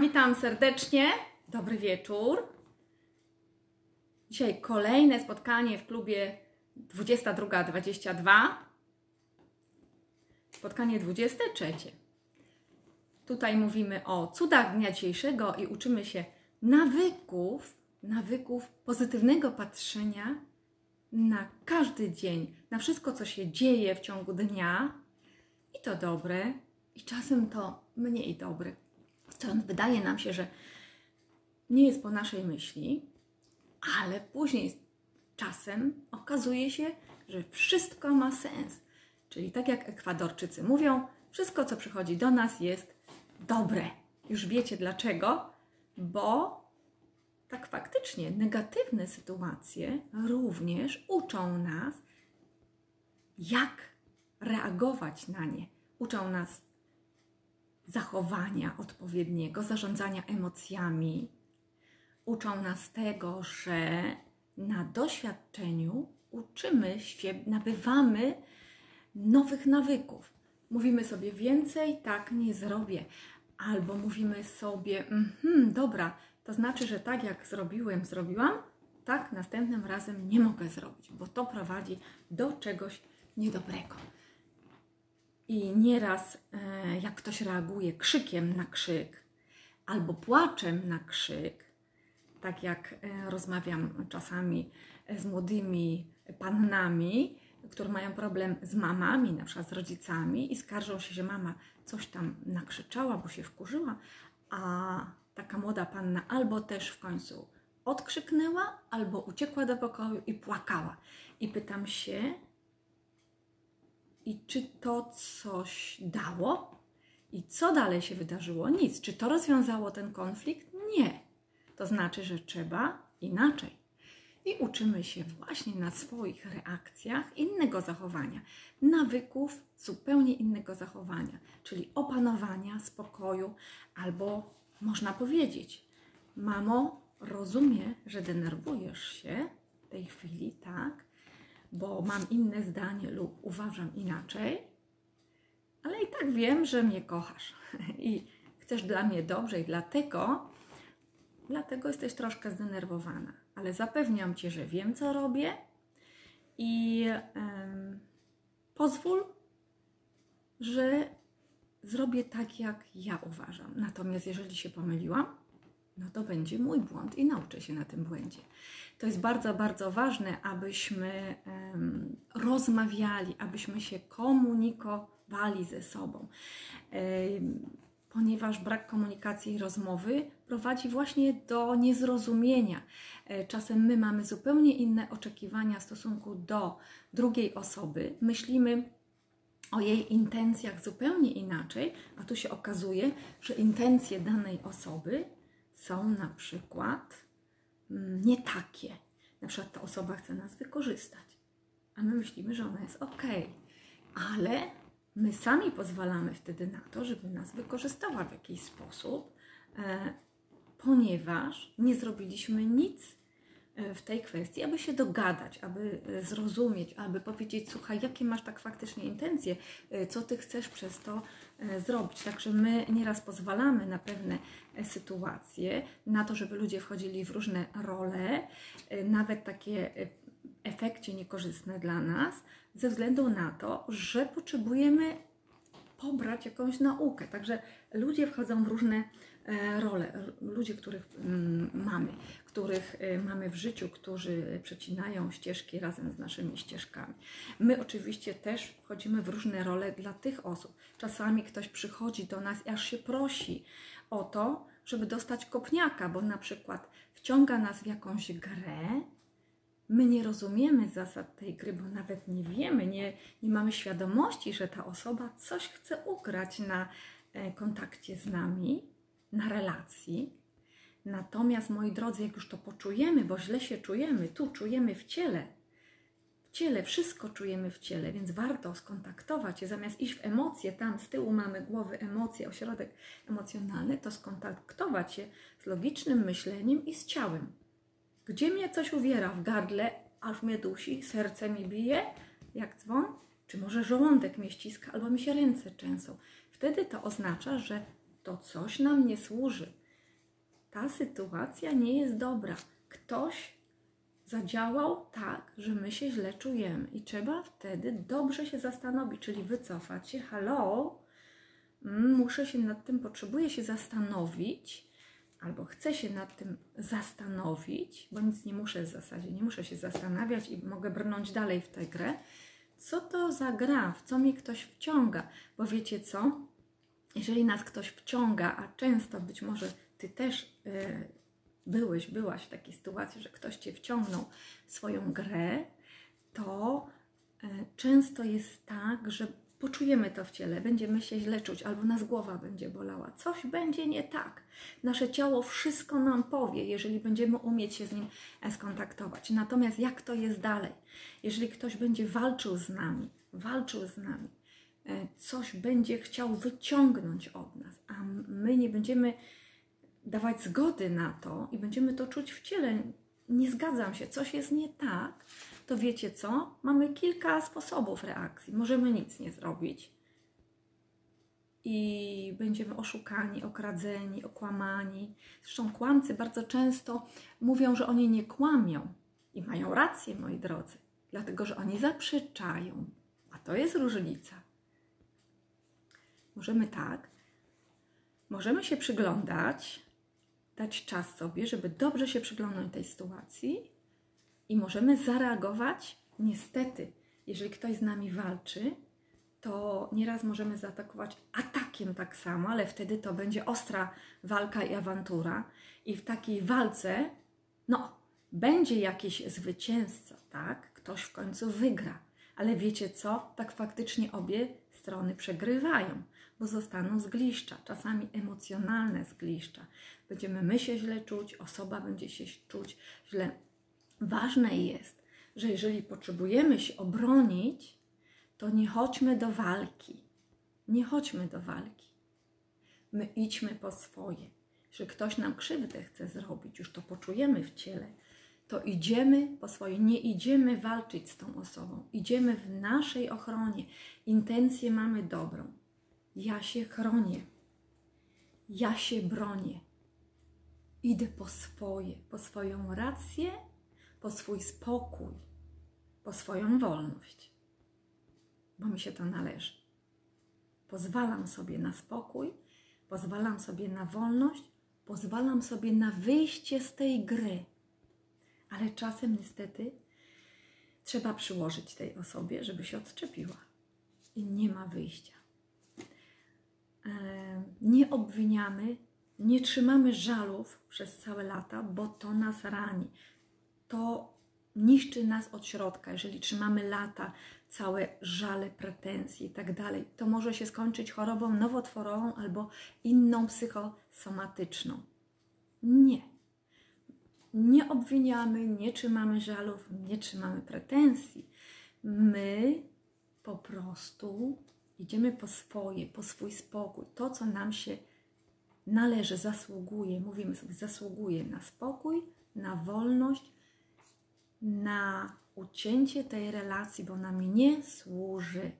Witam serdecznie. Dobry wieczór. Dzisiaj kolejne spotkanie w klubie 22.22. Spotkanie 23. Tutaj mówimy o cudach dnia dzisiejszego i uczymy się nawyków, nawyków pozytywnego patrzenia na każdy dzień, na wszystko, co się dzieje w ciągu dnia i to dobre, i czasem to mniej dobre. Co wydaje nam się, że nie jest po naszej myśli, ale później czasem okazuje się, że wszystko ma sens. Czyli tak jak Ekwadorczycy mówią, wszystko, co przychodzi do nas, jest dobre. Już wiecie dlaczego? Bo tak faktycznie negatywne sytuacje również uczą nas, jak reagować na nie. Uczą nas zachowania odpowiedniego, zarządzania emocjami. Uczą nas tego, że na doświadczeniu uczymy się, nabywamy nowych nawyków. Mówimy sobie więcej, tak nie zrobię. Albo mówimy sobie, mhm, dobra, to znaczy, że tak jak zrobiłem, zrobiłam, tak następnym razem nie mogę zrobić, bo to prowadzi do czegoś niedobrego. I nieraz, e, jak ktoś reaguje krzykiem na krzyk albo płaczem na krzyk, tak jak e, rozmawiam czasami z młodymi pannami, które mają problem z mamami, na przykład z rodzicami i skarżą się, że mama coś tam nakrzyczała, bo się wkurzyła, a taka młoda panna albo też w końcu odkrzyknęła, albo uciekła do pokoju i płakała. I pytam się, i czy to coś dało? I co dalej się wydarzyło? Nic. Czy to rozwiązało ten konflikt? Nie. To znaczy, że trzeba inaczej. I uczymy się właśnie na swoich reakcjach innego zachowania, nawyków zupełnie innego zachowania, czyli opanowania, spokoju, albo można powiedzieć: Mamo, rozumiem, że denerwujesz się w tej chwili, tak? Bo mam inne zdanie lub uważam inaczej, ale i tak wiem, że mnie kochasz i chcesz dla mnie dobrze i dlatego, dlatego jesteś troszkę zdenerwowana. Ale zapewniam Cię, że wiem, co robię i pozwól, że zrobię tak, jak ja uważam. Natomiast jeżeli się pomyliłam, no to będzie mój błąd i nauczę się na tym błędzie. To jest bardzo, bardzo ważne, abyśmy um, rozmawiali, abyśmy się komunikowali ze sobą. Um, ponieważ brak komunikacji i rozmowy prowadzi właśnie do niezrozumienia. E, czasem my mamy zupełnie inne oczekiwania w stosunku do drugiej osoby, myślimy o jej intencjach zupełnie inaczej, a tu się okazuje, że intencje danej osoby są na przykład mm, nie takie. Na przykład ta osoba chce nas wykorzystać, a my myślimy, że ona jest ok, ale my sami pozwalamy wtedy na to, żeby nas wykorzystała w jakiś sposób, e, ponieważ nie zrobiliśmy nic w tej kwestii, aby się dogadać, aby e, zrozumieć, aby powiedzieć, słuchaj, jakie masz tak faktycznie intencje, co ty chcesz przez to zrobić. Także my nieraz pozwalamy na pewne sytuacje, na to, żeby ludzie wchodzili w różne role, nawet takie efekcie niekorzystne dla nas, ze względu na to, że potrzebujemy pobrać jakąś naukę. Także ludzie wchodzą w różne e, role, ludzie, których mm, mamy, których e, mamy w życiu, którzy przecinają ścieżki razem z naszymi ścieżkami. My oczywiście też wchodzimy w różne role dla tych osób. Czasami ktoś przychodzi do nas i aż się prosi o to, żeby dostać kopniaka, bo na przykład wciąga nas w jakąś grę, my nie rozumiemy zasad tej gry, bo nawet nie wiemy, nie, nie mamy świadomości, że ta osoba coś chce ugrać na e, kontakcie z nami, na relacji. Natomiast, moi drodzy, jak już to poczujemy, bo źle się czujemy, tu czujemy w ciele, w ciele, wszystko czujemy w ciele, więc warto skontaktować się, zamiast iść w emocje, tam z tyłu mamy głowy emocje, ośrodek emocjonalny, to skontaktować się z logicznym myśleniem i z ciałem gdzie mnie coś uwiera w gardle, aż mnie dusi, serce mi bije, jak dzwon, czy może żołądek mnie ściska, albo mi się ręce trzęsą. Wtedy to oznacza, że to coś nam nie służy, ta sytuacja nie jest dobra. Ktoś zadziałał tak, że my się źle czujemy i trzeba wtedy dobrze się zastanowić, czyli wycofać się. Halo, mm, muszę się nad tym, potrzebuję się zastanowić, albo chcę się nad tym zastanowić, bo nic nie muszę w zasadzie, nie muszę się zastanawiać i mogę brnąć dalej w tę grę. Co to za gra, w co mnie ktoś wciąga? Bo wiecie co? Jeżeli nas ktoś wciąga, a często być może ty też. Yy, byłeś, byłaś w takiej sytuacji, że ktoś cię wciągnął w swoją grę, to e, często jest tak, że poczujemy to w ciele, będziemy się źle czuć, albo nas głowa będzie bolała, coś będzie nie tak. Nasze ciało wszystko nam powie, jeżeli będziemy umieć się z nim skontaktować. Natomiast jak to jest dalej? Jeżeli ktoś będzie walczył z nami, walczył z nami, coś będzie chciał wyciągnąć od nas, a my nie będziemy dawać zgody na to i będziemy to czuć w ciele, nie zgadzam się, coś jest nie tak, to wiecie co? Mamy kilka sposobów reakcji. Możemy nic nie zrobić i będziemy oszukani, okradzeni, okłamani. Zresztą kłamcy bardzo często mówią, że oni nie kłamią i mają rację, moi drodzy, dlatego że oni zaprzeczają, a to jest różnica. Możemy tak, możemy się przyglądać, dać czas sobie, żeby dobrze się przyglądać tej sytuacji i możemy zareagować. Niestety, jeżeli ktoś z nami walczy, to nieraz możemy zaatakować atakiem tak samo, ale wtedy to będzie ostra walka i awantura. I w takiej walce, no, będzie jakiś zwycięzca, tak? Ktoś w końcu wygra. Ale wiecie co? Tak faktycznie obie strony przegrywają bo zostaną zgliszcza, czasami emocjonalne zgliszcza. Będziemy my się źle czuć, osoba będzie się czuć źle. Ważne jest, że jeżeli potrzebujemy się obronić, to nie chodźmy do walki. Nie chodźmy do walki. My idźmy po swoje. Że ktoś nam krzywdę chce zrobić, już to poczujemy w ciele, to idziemy po swoje. Nie idziemy walczyć z tą osobą. Idziemy w naszej ochronie. Intencję mamy dobrą. Ja się chronię. Ja się bronię. Idę po swoje, po swoją rację, po swój spokój, po swoją wolność, bo mi się to należy. Pozwalam sobie na spokój, pozwalam sobie na wolność, pozwalam sobie na wyjście z tej gry. Ale czasem niestety trzeba przyłożyć tej osobie, żeby się odczepiła. I nie ma wyjścia nie obwiniamy, nie trzymamy żalów przez całe lata, bo to nas rani. To niszczy nas od środka. Jeżeli trzymamy lata, całe żale, pretensje i tak dalej, to może się skończyć chorobą nowotworową albo inną psychosomatyczną. Nie. Nie obwiniamy, nie trzymamy żalów, nie trzymamy pretensji. My po prostu Idziemy po swoje, po swój spokój, to, co nam się należy, zasługuje. Mówimy sobie, zasługuje na spokój, na wolność, na ucięcie tej relacji, bo ona mi nie służy.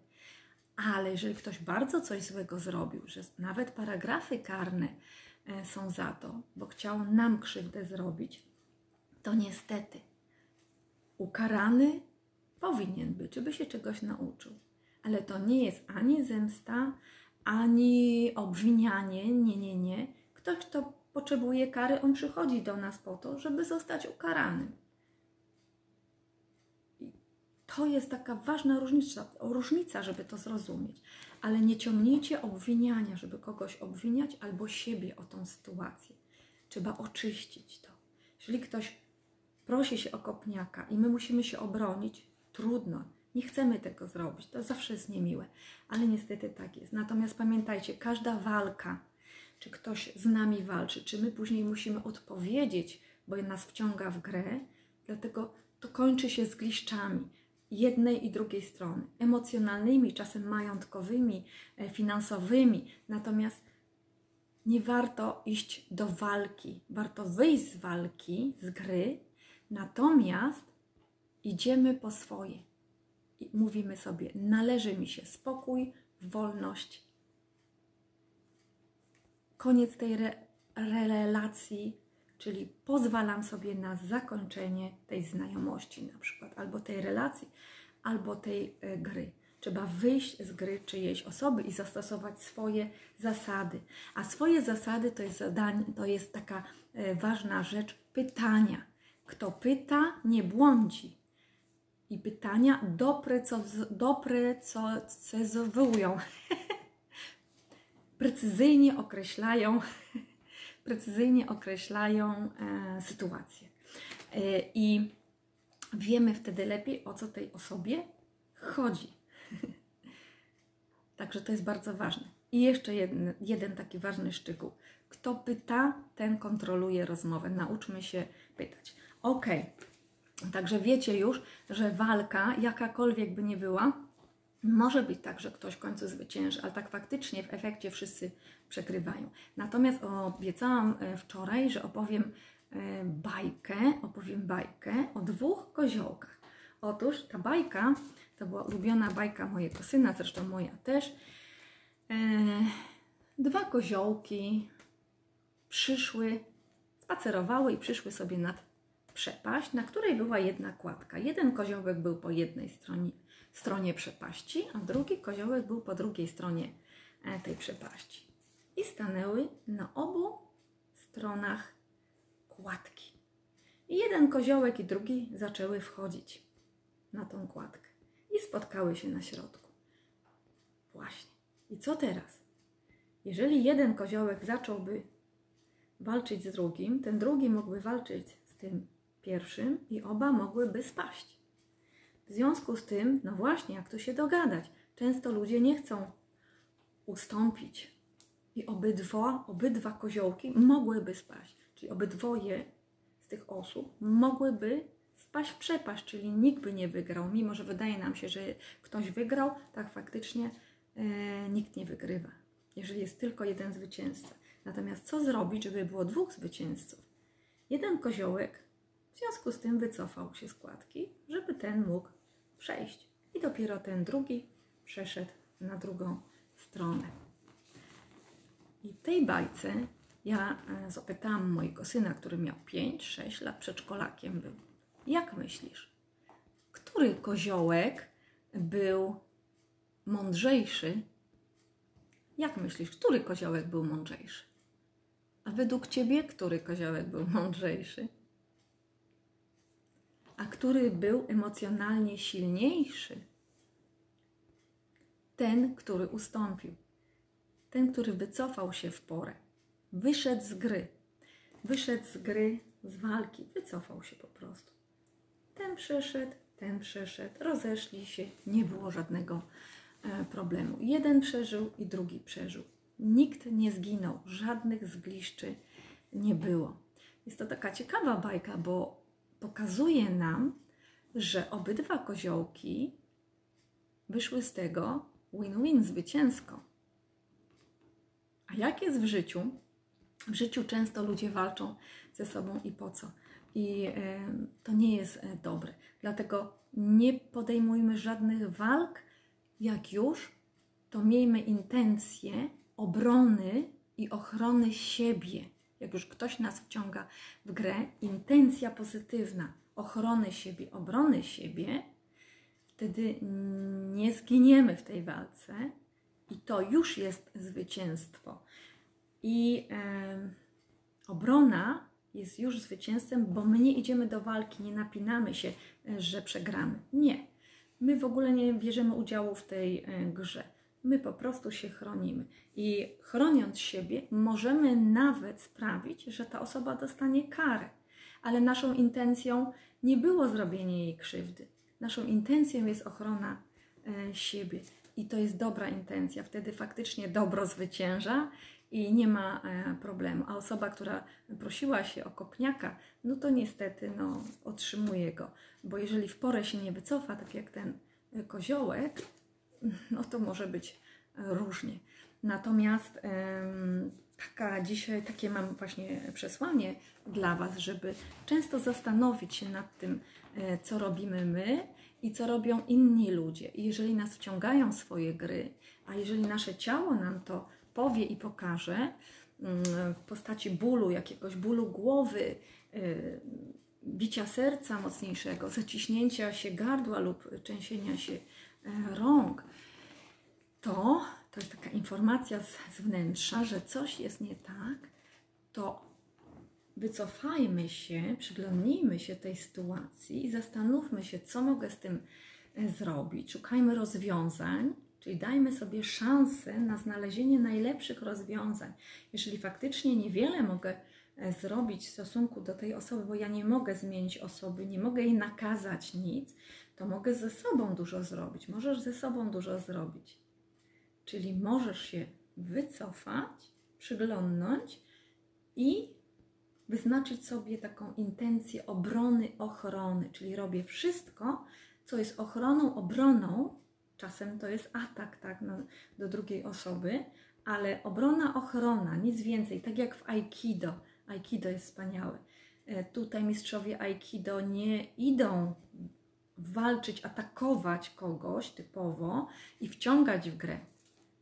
Ale jeżeli ktoś bardzo coś złego zrobił, że nawet paragrafy karne e, są za to, bo chciał nam krzywdę zrobić, to niestety ukarany powinien być, żeby się czegoś nauczył ale to nie jest ani zemsta, ani obwinianie. Nie, nie, nie. Ktoś, kto potrzebuje kary, on przychodzi do nas po to, żeby zostać ukaranym. To jest taka ważna różnica, różnica, żeby to zrozumieć. Ale nie ciągnijcie obwiniania, żeby kogoś obwiniać albo siebie o tą sytuację. Trzeba oczyścić to. Jeżeli ktoś prosi się o kopniaka i my musimy się obronić, trudno nie chcemy tego zrobić, to zawsze jest niemiłe, ale niestety tak jest. Natomiast pamiętajcie, każda walka, czy ktoś z nami walczy, czy my później musimy odpowiedzieć, bo nas wciąga w grę, dlatego to kończy się z gliszczami jednej i drugiej strony, emocjonalnymi, czasem majątkowymi, e, finansowymi. Natomiast nie warto iść do walki, warto wyjść z walki, z gry, natomiast idziemy po swoje mówimy sobie: należy mi się spokój, wolność. Koniec tej re relacji czyli pozwalam sobie na zakończenie tej znajomości, na przykład, albo tej relacji, albo tej e, gry. Trzeba wyjść z gry czyjejś osoby i zastosować swoje zasady. A swoje zasady to jest zadanie, to jest taka e, ważna rzecz pytania. Kto pyta, nie błądzi. I pytania doprecyzowują, precyzyjnie określają, precyzyjnie określają e, sytuację. E, I wiemy wtedy lepiej, o co tej osobie chodzi. Także to jest bardzo ważne. I jeszcze jeden, jeden taki ważny szczegół. Kto pyta, ten kontroluje rozmowę. Nauczmy się pytać. Ok, także wiecie już, że walka, jakakolwiek by nie była, może być tak, że ktoś w końcu zwycięży, ale tak faktycznie w efekcie wszyscy przegrywają. Natomiast obiecałam e, wczoraj, że opowiem e, bajkę, opowiem bajkę o dwóch koziołkach. Otóż ta bajka to była ulubiona bajka mojego syna, zresztą moja też. E, dwa koziołki przyszły, spacerowały i przyszły sobie nad przepaść, na której była jedna kładka. Jeden koziołek był po jednej stronie, stronie przepaści, a drugi koziołek był po drugiej stronie e, tej przepaści. I stanęły na obu stronach kładki. I jeden koziołek i drugi zaczęły wchodzić na tą kładkę i spotkały się na środku. Właśnie. I co teraz? Jeżeli jeden koziołek zacząłby walczyć z drugim, ten drugi mógłby walczyć z tym pierwszym i oba mogłyby spaść. W związku z tym, no właśnie, jak tu się dogadać? Często ludzie nie chcą ustąpić i obydwa, obydwa koziołki mogłyby spaść. Czyli obydwoje z tych osób mogłyby spaść w przepaść, czyli nikt by nie wygrał. Mimo, że wydaje nam się, że ktoś wygrał, tak faktycznie e, nikt nie wygrywa, jeżeli jest tylko jeden zwycięzca. Natomiast co zrobić, żeby było dwóch zwycięzców? Jeden koziołek w związku z tym wycofał się z kładki, żeby ten mógł przejść. I dopiero ten drugi przeszedł na drugą stronę. I tej bajce ja e, zapytałam mojego syna, który miał 5-6 lat, przedszkolakiem był. Jak myślisz, który koziołek był mądrzejszy? Jak myślisz, który koziołek był mądrzejszy? A według ciebie, który koziołek był mądrzejszy? A który był emocjonalnie silniejszy? Ten, który ustąpił. Ten, który wycofał się w porę. Wyszedł z gry. Wyszedł z gry, z walki. Wycofał się po prostu. Ten przeszedł, ten przeszedł, rozeszli się, nie było żadnego e, problemu. Jeden przeżył i drugi przeżył. Nikt nie zginął, żadnych zgliszczy nie było. Jest to taka ciekawa bajka, bo pokazuje nam, że obydwa koziołki wyszły z tego win-win, zwycięsko. A jak jest w życiu? W życiu często ludzie walczą ze sobą i po co? i to nie jest e, dobre. Dlatego nie podejmujmy żadnych walk. Jak już, to miejmy intencję obrony i ochrony siebie. Jak już ktoś nas wciąga w grę, intencja pozytywna ochrony siebie, obrony siebie, wtedy nie zginiemy w tej walce i to już jest zwycięstwo. I e, obrona jest już zwycięzcem, bo my nie idziemy do walki, nie napinamy się, e, że przegramy. Nie. My w ogóle nie bierzemy udziału w tej e, grze. My po prostu się chronimy. I chroniąc siebie, możemy nawet sprawić, że ta osoba dostanie karę. Ale naszą intencją nie było zrobienie jej krzywdy. Naszą intencją jest ochrona e, siebie. I to jest dobra intencja. Wtedy faktycznie dobro zwycięża i nie ma e, problemu. A osoba, która prosiła się o kopniaka, no to niestety no, otrzymuje go, bo jeżeli w porę się nie wycofa, tak jak ten e, koziołek, no to może być różnie. Natomiast taka dzisiaj takie mam właśnie przesłanie dla Was, żeby często zastanowić się nad tym, e, co robimy my i co robią inni ludzie. I jeżeli nas wciągają swoje gry, a jeżeli nasze ciało nam to powie i pokaże, mm, w postaci bólu, jakiegoś bólu głowy, y, bicia serca mocniejszego, zaciśnięcia się gardła lub trzęsienia się e, rąk, to to jest taka informacja z, z wnętrza, że coś jest nie tak, to wycofajmy się, przyglądnijmy się tej sytuacji i zastanówmy się, co mogę z tym e, zrobić. Szukajmy rozwiązań, czyli dajmy sobie szansę na znalezienie najlepszych rozwiązań. Jeżeli faktycznie niewiele mogę e, zrobić w stosunku do tej osoby, bo ja nie mogę zmienić osoby, nie mogę jej nakazać nic, to mogę ze sobą dużo zrobić. Możesz ze sobą dużo zrobić. Czyli możesz się wycofać, przyglądnąć i wyznaczyć sobie taką intencję obrony, ochrony, czyli robię wszystko, co jest ochroną, obroną. Czasem to jest atak tak, no, do drugiej osoby, ale obrona, ochrona, nic więcej. Tak jak w Aikido. Aikido jest wspaniałe. E, tutaj mistrzowie Aikido nie idą walczyć, atakować kogoś typowo i wciągać w grę.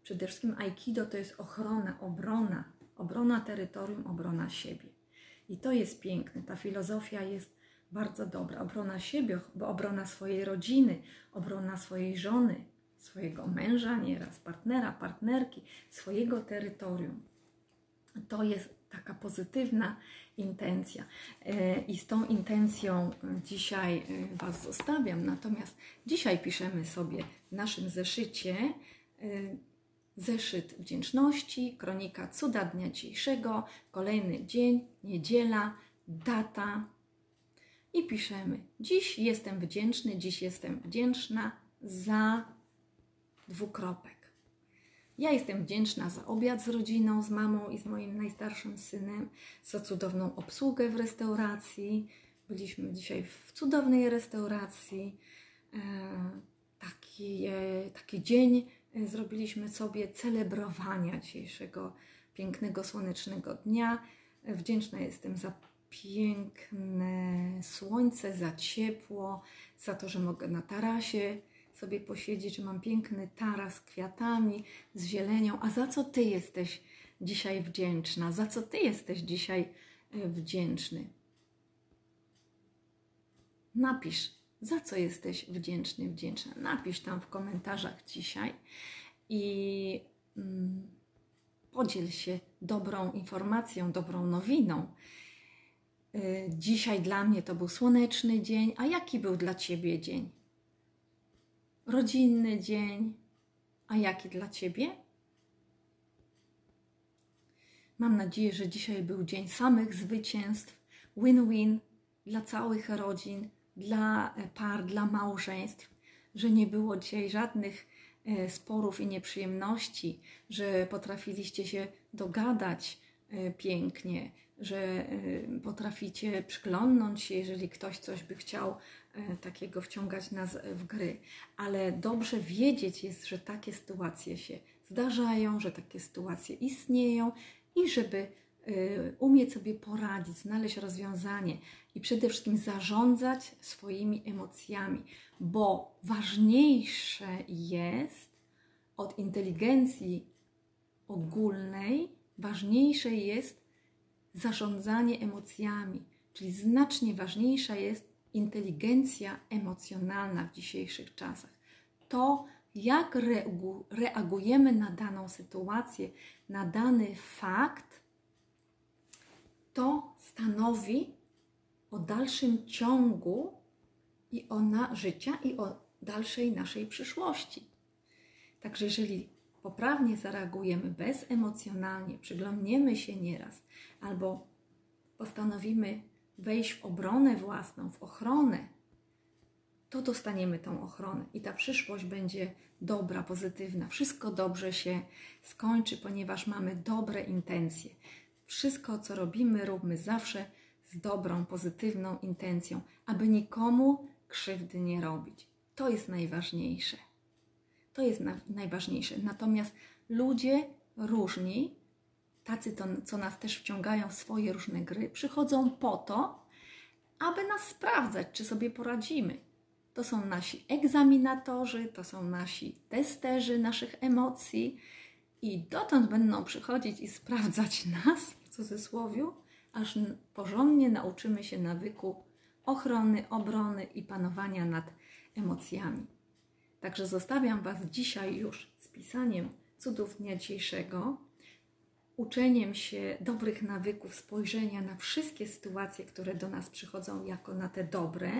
Przede wszystkim Aikido to jest ochrona, obrona, obrona terytorium, obrona siebie. I to jest piękne. Ta filozofia jest bardzo dobra. Obrona siebie, obrona swojej rodziny, obrona swojej żony, swojego męża, nieraz partnera, partnerki, swojego terytorium. To jest taka pozytywna intencja. E, I z tą intencją dzisiaj e, Was zostawiam. Natomiast dzisiaj piszemy sobie w naszym zeszycie e, Zeszyt wdzięczności, kronika cuda dnia dzisiejszego, kolejny dzień, niedziela, data. I piszemy: Dziś jestem wdzięczny, dziś jestem wdzięczna za dwukropek. Ja jestem wdzięczna za obiad z rodziną, z mamą i z moim najstarszym synem, za cudowną obsługę w restauracji. Byliśmy dzisiaj w cudownej restauracji. E, taki, e, taki dzień E, zrobiliśmy sobie celebrowania dzisiejszego pięknego, słonecznego dnia. Wdzięczna jestem za piękne słońce, za ciepło, za to, że mogę na tarasie sobie posiedzieć, że mam piękny taras z kwiatami, z zielenią. A za co Ty jesteś dzisiaj wdzięczna? Za co Ty jesteś dzisiaj e, wdzięczny? Napisz za co jesteś wdzięczny, wdzięczna. Napisz tam w komentarzach dzisiaj i mm, podziel się dobrą informacją, dobrą nowiną. Y, dzisiaj dla mnie to był słoneczny dzień, a jaki był dla Ciebie dzień? Rodzinny dzień, a jaki dla Ciebie? Mam nadzieję, że dzisiaj był dzień samych zwycięstw, win-win dla całych rodzin, dla e, par, dla małżeństw, że nie było dzisiaj żadnych e, sporów i nieprzyjemności, że potrafiliście się dogadać e, pięknie, że potraficie przyglądnąć się, jeżeli ktoś coś by chciał takiego wciągać nas w gry. Ale dobrze wiedzieć jest, że takie sytuacje się zdarzają, że takie sytuacje istnieją i żeby Y, umieć sobie poradzić, znaleźć rozwiązanie i przede wszystkim zarządzać swoimi emocjami, bo ważniejsze jest od inteligencji ogólnej, ważniejsze jest zarządzanie emocjami, czyli znacznie ważniejsza jest inteligencja emocjonalna w dzisiejszych czasach. To, jak reagujemy na daną sytuację, na dany fakt, to stanowi o dalszym ciągu i o na życia i o dalszej naszej przyszłości. Także jeżeli poprawnie zareagujemy bezemocjonalnie, przyglądniemy się nieraz albo postanowimy wejść w obronę własną, w ochronę, to dostaniemy tą ochronę i ta przyszłość będzie dobra, pozytywna. Wszystko dobrze się skończy, ponieważ mamy dobre intencje. Wszystko, co robimy, róbmy zawsze z dobrą, pozytywną intencją, aby nikomu krzywdy nie robić. To jest najważniejsze. To jest na, najważniejsze. Natomiast ludzie różni, tacy, to, co nas też wciągają w swoje różne gry, przychodzą po to, aby nas sprawdzać, czy sobie poradzimy. To są nasi egzaminatorzy, to są nasi testerzy naszych emocji i dotąd będą przychodzić i sprawdzać nas, w cudzysłowie, aż porządnie nauczymy się nawyku ochrony, obrony i panowania nad emocjami. Także zostawiam Was dzisiaj już z pisaniem cudów dnia dzisiejszego, uczeniem się dobrych nawyków, spojrzenia na wszystkie sytuacje, które do nas przychodzą jako na te dobre,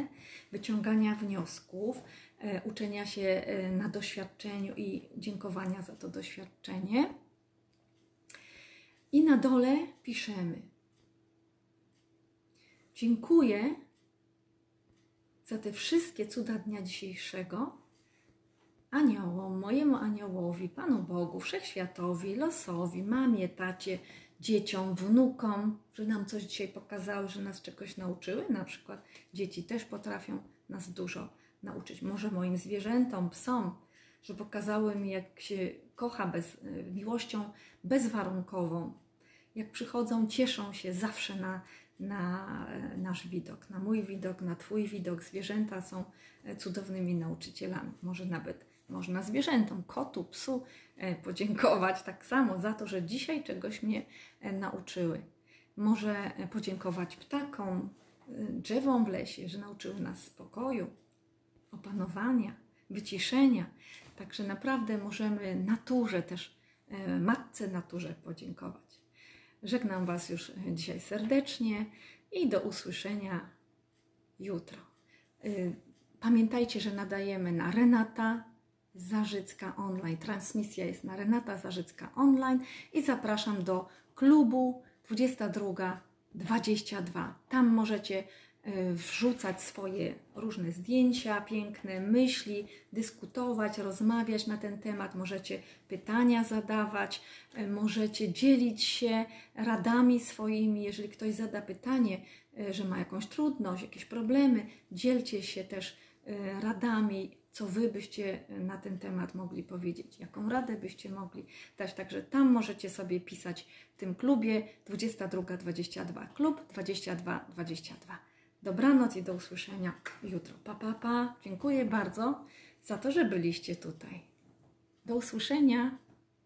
wyciągania wniosków, e, uczenia się e, na doświadczeniu i dziękowania za to doświadczenie. I na dole piszemy: Dziękuję za te wszystkie cuda dnia dzisiejszego aniołom, mojemu aniołowi, Panu Bogu, Wszechświatowi, losowi, mamie, tacie, dzieciom, wnukom, że nam coś dzisiaj pokazały, że nas czegoś nauczyły. Na przykład dzieci też potrafią nas dużo nauczyć. Może moim zwierzętom, psom, że pokazały mi, jak się kocha bez, miłością bezwarunkową. Jak przychodzą, cieszą się zawsze na, na nasz widok, na mój widok, na Twój widok. Zwierzęta są cudownymi nauczycielami. Może nawet można zwierzętom, kotu, psu e, podziękować tak samo za to, że dzisiaj czegoś mnie e, nauczyły. Może e, podziękować ptakom, drzewom w lesie, że nauczyły nas spokoju, opanowania, wyciszenia. Także naprawdę możemy naturze też, matce naturze podziękować. Żegnam Was już dzisiaj serdecznie i do usłyszenia jutro. Pamiętajcie, że nadajemy na Renata Zarzycka Online. Transmisja jest na Renata Zarzycka Online i zapraszam do klubu 2222. Tam możecie e, wrzucać swoje różne zdjęcia, piękne myśli, dyskutować, rozmawiać na ten temat, możecie pytania zadawać, e, możecie dzielić się radami swoimi. Jeżeli ktoś zada pytanie, e, że ma jakąś trudność, jakieś problemy, dzielcie się też radami, co Wy byście e, na ten temat mogli powiedzieć, jaką radę byście mogli dać. Także tam możecie sobie pisać w tym klubie 2222, klub 2222. Dobranoc i do usłyszenia jutro. Pa, pa, pa. Dziękuję bardzo za to, że byliście tutaj. Do usłyszenia.